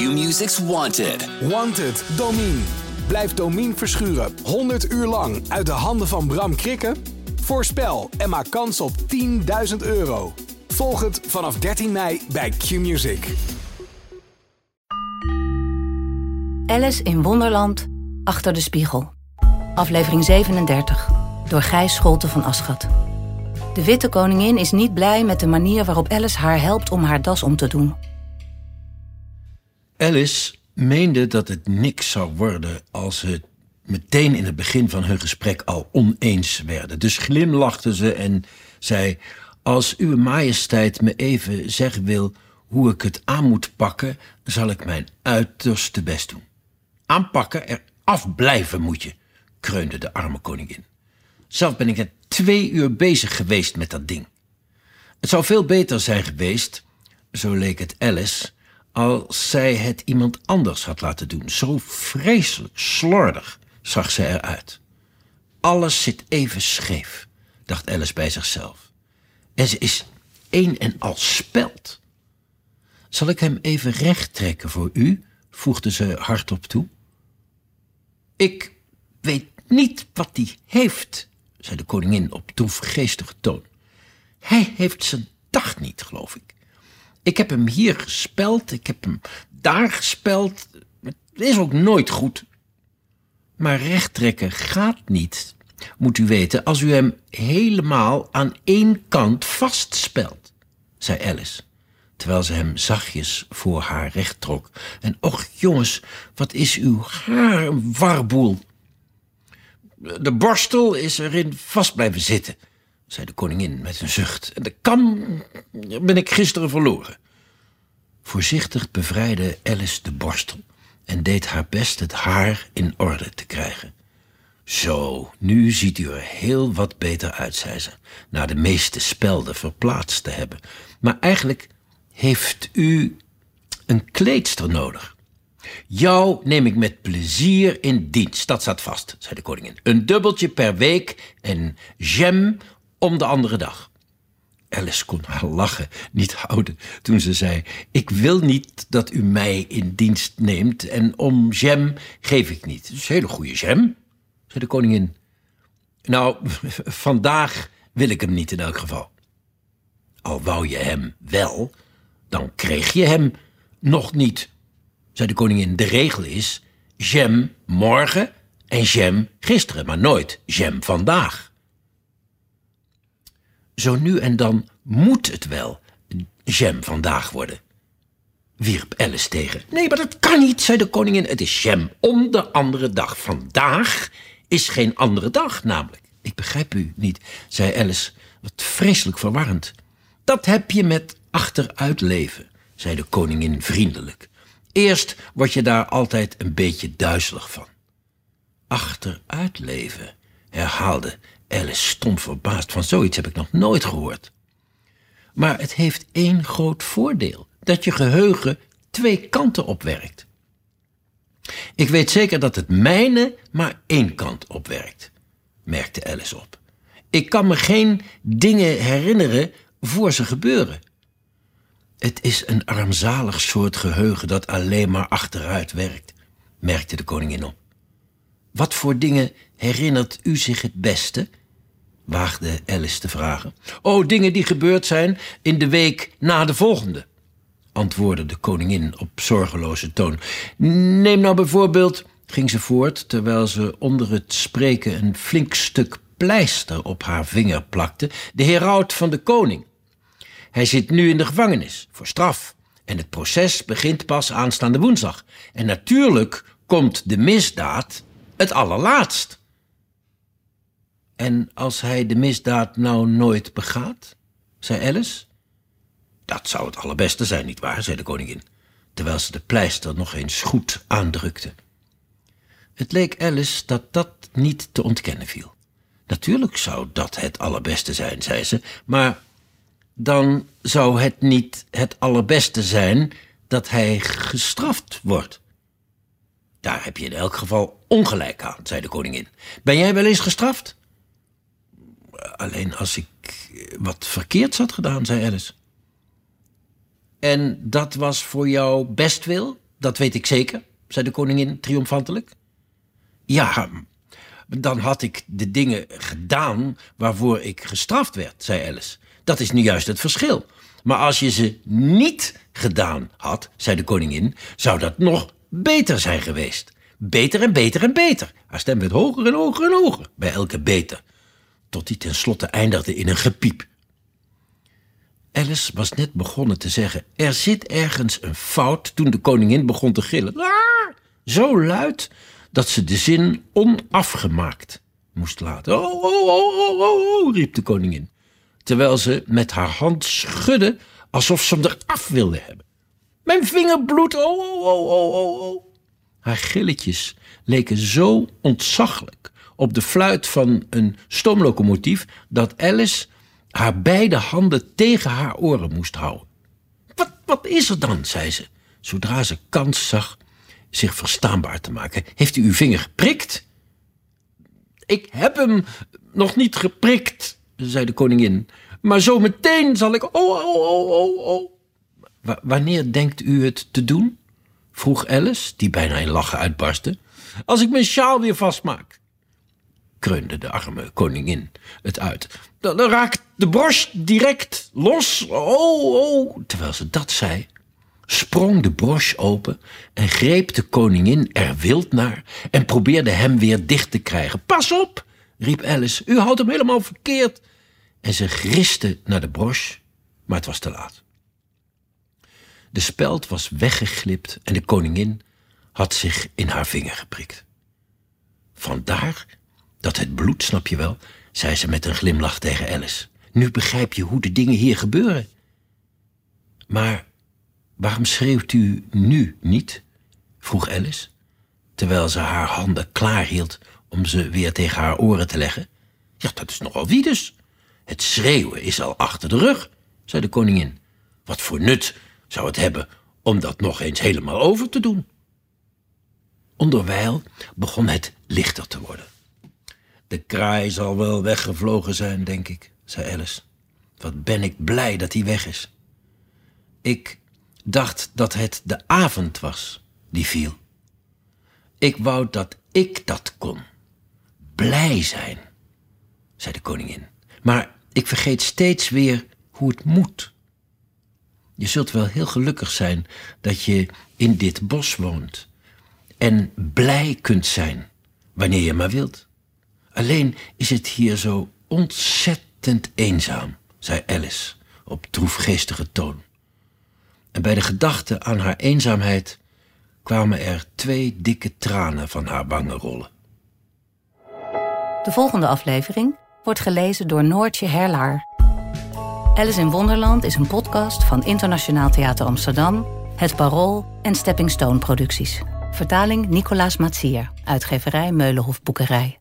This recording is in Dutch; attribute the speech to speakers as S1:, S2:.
S1: Q-Music's Wanted.
S2: Wanted, Domine. Blijf Domine verschuren 100 uur lang uit de handen van Bram Krikken? Voorspel en maak kans op 10.000 euro. Volg het vanaf 13 mei bij Q-Music.
S3: Alice in Wonderland, Achter de Spiegel. Aflevering 37, door Gijs Scholte van Aschat. De witte koningin is niet blij met de manier waarop Alice haar helpt om haar das om te doen.
S4: Alice meende dat het niks zou worden als ze meteen in het begin van hun gesprek al oneens werden. Dus glimlachte ze en zei: Als uw majesteit me even zeggen wil hoe ik het aan moet pakken, zal ik mijn uiterste best doen. Aanpakken, er afblijven moet je, kreunde de arme koningin. Zelf ben ik er twee uur bezig geweest met dat ding. Het zou veel beter zijn geweest, zo leek het Alice, als zij het iemand anders had laten doen. Zo vreselijk slordig zag zij eruit. Alles zit even scheef, dacht Alice bij zichzelf. En ze is een en al speld. Zal ik hem even recht trekken voor u? voegde ze hardop toe. Ik weet niet wat hij heeft, zei de koningin op droefgeestige toon. Hij heeft zijn dag niet, geloof ik. Ik heb hem hier gespeld, ik heb hem daar gespeld. Het is ook nooit goed. Maar rechttrekken gaat niet, moet u weten, als u hem helemaal aan één kant vastspelt, zei Alice, terwijl ze hem zachtjes voor haar recht trok. En och, jongens, wat is uw haar een warboel. De borstel is erin vast blijven zitten, zei de koningin met een zucht. En de kam ben ik gisteren verloren. Voorzichtig bevrijdde Alice de borstel en deed haar best het haar in orde te krijgen. Zo, nu ziet u er heel wat beter uit, zei ze, na de meeste spelden verplaatst te hebben. Maar eigenlijk heeft u een kleedster nodig. Jou neem ik met plezier in dienst, dat staat vast, zei de koningin. Een dubbeltje per week en jam om de andere dag. Alice kon haar lachen niet houden toen ze zei: Ik wil niet dat u mij in dienst neemt en om jam geef ik niet. Het is hele goede jam, zei de koningin. Nou, vandaag wil ik hem niet in elk geval. Al wou je hem wel, dan kreeg je hem nog niet, zei de koningin. De regel is jam morgen en jam gisteren, maar nooit jam vandaag. Zo nu en dan moet het wel jam vandaag worden. Wierp Alice tegen. Nee, maar dat kan niet, zei de koningin. Het is jam om de andere dag. Vandaag is geen andere dag, namelijk. Ik begrijp u niet, zei Alice. Wat vreselijk verwarrend. Dat heb je met achteruitleven, zei de koningin vriendelijk. Eerst word je daar altijd een beetje duizelig van. Achteruitleven, herhaalde Alice stom verbaasd. Van zoiets heb ik nog nooit gehoord. Maar het heeft één groot voordeel: dat je geheugen twee kanten opwerkt. Ik weet zeker dat het mijne maar één kant opwerkt, merkte Alice op. Ik kan me geen dingen herinneren voor ze gebeuren. Het is een armzalig soort geheugen dat alleen maar achteruit werkt, merkte de koningin op. Wat voor dingen herinnert u zich het beste? Waagde Alice te vragen. Oh, dingen die gebeurd zijn in de week na de volgende, antwoordde de koningin op zorgeloze toon. Neem nou bijvoorbeeld, ging ze voort, terwijl ze onder het spreken een flink stuk pleister op haar vinger plakte, de heraut van de koning. Hij zit nu in de gevangenis voor straf. En het proces begint pas aanstaande woensdag. En natuurlijk komt de misdaad het allerlaatst. En als hij de misdaad nou nooit begaat? zei Alice. Dat zou het allerbeste zijn, nietwaar? zei de koningin, terwijl ze de pleister nog eens goed aandrukte. Het leek Alice dat dat niet te ontkennen viel. Natuurlijk zou dat het allerbeste zijn, zei ze, maar dan zou het niet het allerbeste zijn dat hij gestraft wordt. Daar heb je in elk geval ongelijk aan, zei de koningin. Ben jij wel eens gestraft? Alleen als ik wat verkeerds had gedaan, zei Alice. En dat was voor jou bestwil? dat weet ik zeker, zei de koningin triomfantelijk. Ja, dan had ik de dingen gedaan waarvoor ik gestraft werd, zei Alice. Dat is nu juist het verschil. Maar als je ze niet gedaan had, zei de koningin, zou dat nog beter zijn geweest. Beter en beter en beter. Haar stem werd hoger en hoger en hoger bij elke beter. Tot die tenslotte eindigde in een gepiep. Alice was net begonnen te zeggen: Er zit ergens een fout. toen de koningin begon te gillen. Zo luid dat ze de zin onafgemaakt moest laten. Oh, oh, oh, oh, oh, oh, riep de koningin. Terwijl ze met haar hand schudde alsof ze hem eraf wilde hebben. Mijn vinger bloedt, oh, oh, oh, oh, oh, oh. Haar gilletjes leken zo ontzaglijk op de fluit van een stoomlocomotief dat Alice haar beide handen tegen haar oren moest houden. Wat, wat is er dan? zei ze, zodra ze kans zag zich verstaanbaar te maken. Heeft u uw vinger geprikt? Ik heb hem nog niet geprikt, zei de koningin. Maar zo meteen zal ik. Oh, oh, oh, oh, oh. wanneer denkt u het te doen? vroeg Alice, die bijna in lachen uitbarstte. Als ik mijn sjaal weer vastmaak kreunde de arme koningin het uit. Dan, dan raakt de borst direct los. Oh, oh. Terwijl ze dat zei, sprong de broche open en greep de koningin er wild naar en probeerde hem weer dicht te krijgen. Pas op, riep Alice, u houdt hem helemaal verkeerd. En ze griste naar de broche, maar het was te laat. De speld was weggeglipt en de koningin had zich in haar vinger geprikt. Vandaar dat het bloed, snap je wel, zei ze met een glimlach tegen Alice. Nu begrijp je hoe de dingen hier gebeuren. Maar waarom schreeuwt u nu niet? vroeg Alice, terwijl ze haar handen klaar hield om ze weer tegen haar oren te leggen. Ja, dat is nogal wie dus. Het schreeuwen is al achter de rug, zei de koningin. Wat voor nut zou het hebben om dat nog eens helemaal over te doen? Onderwijl begon het lichter te worden. De kraai zal wel weggevlogen zijn, denk ik, zei Alice. Wat ben ik blij dat hij weg is. Ik dacht dat het de avond was die viel. Ik wou dat ik dat kon. Blij zijn, zei de koningin. Maar ik vergeet steeds weer hoe het moet. Je zult wel heel gelukkig zijn dat je in dit bos woont en blij kunt zijn wanneer je maar wilt. Alleen is het hier zo ontzettend eenzaam, zei Alice op droefgeestige toon. En bij de gedachte aan haar eenzaamheid kwamen er twee dikke tranen van haar wangen rollen.
S3: De volgende aflevering wordt gelezen door Noortje Herlaar. Alice in Wonderland is een podcast van Internationaal Theater Amsterdam, Het Parool en Stepping Stone Producties. Vertaling Nicolaas Matsier, uitgeverij Meulenhof Boekerij.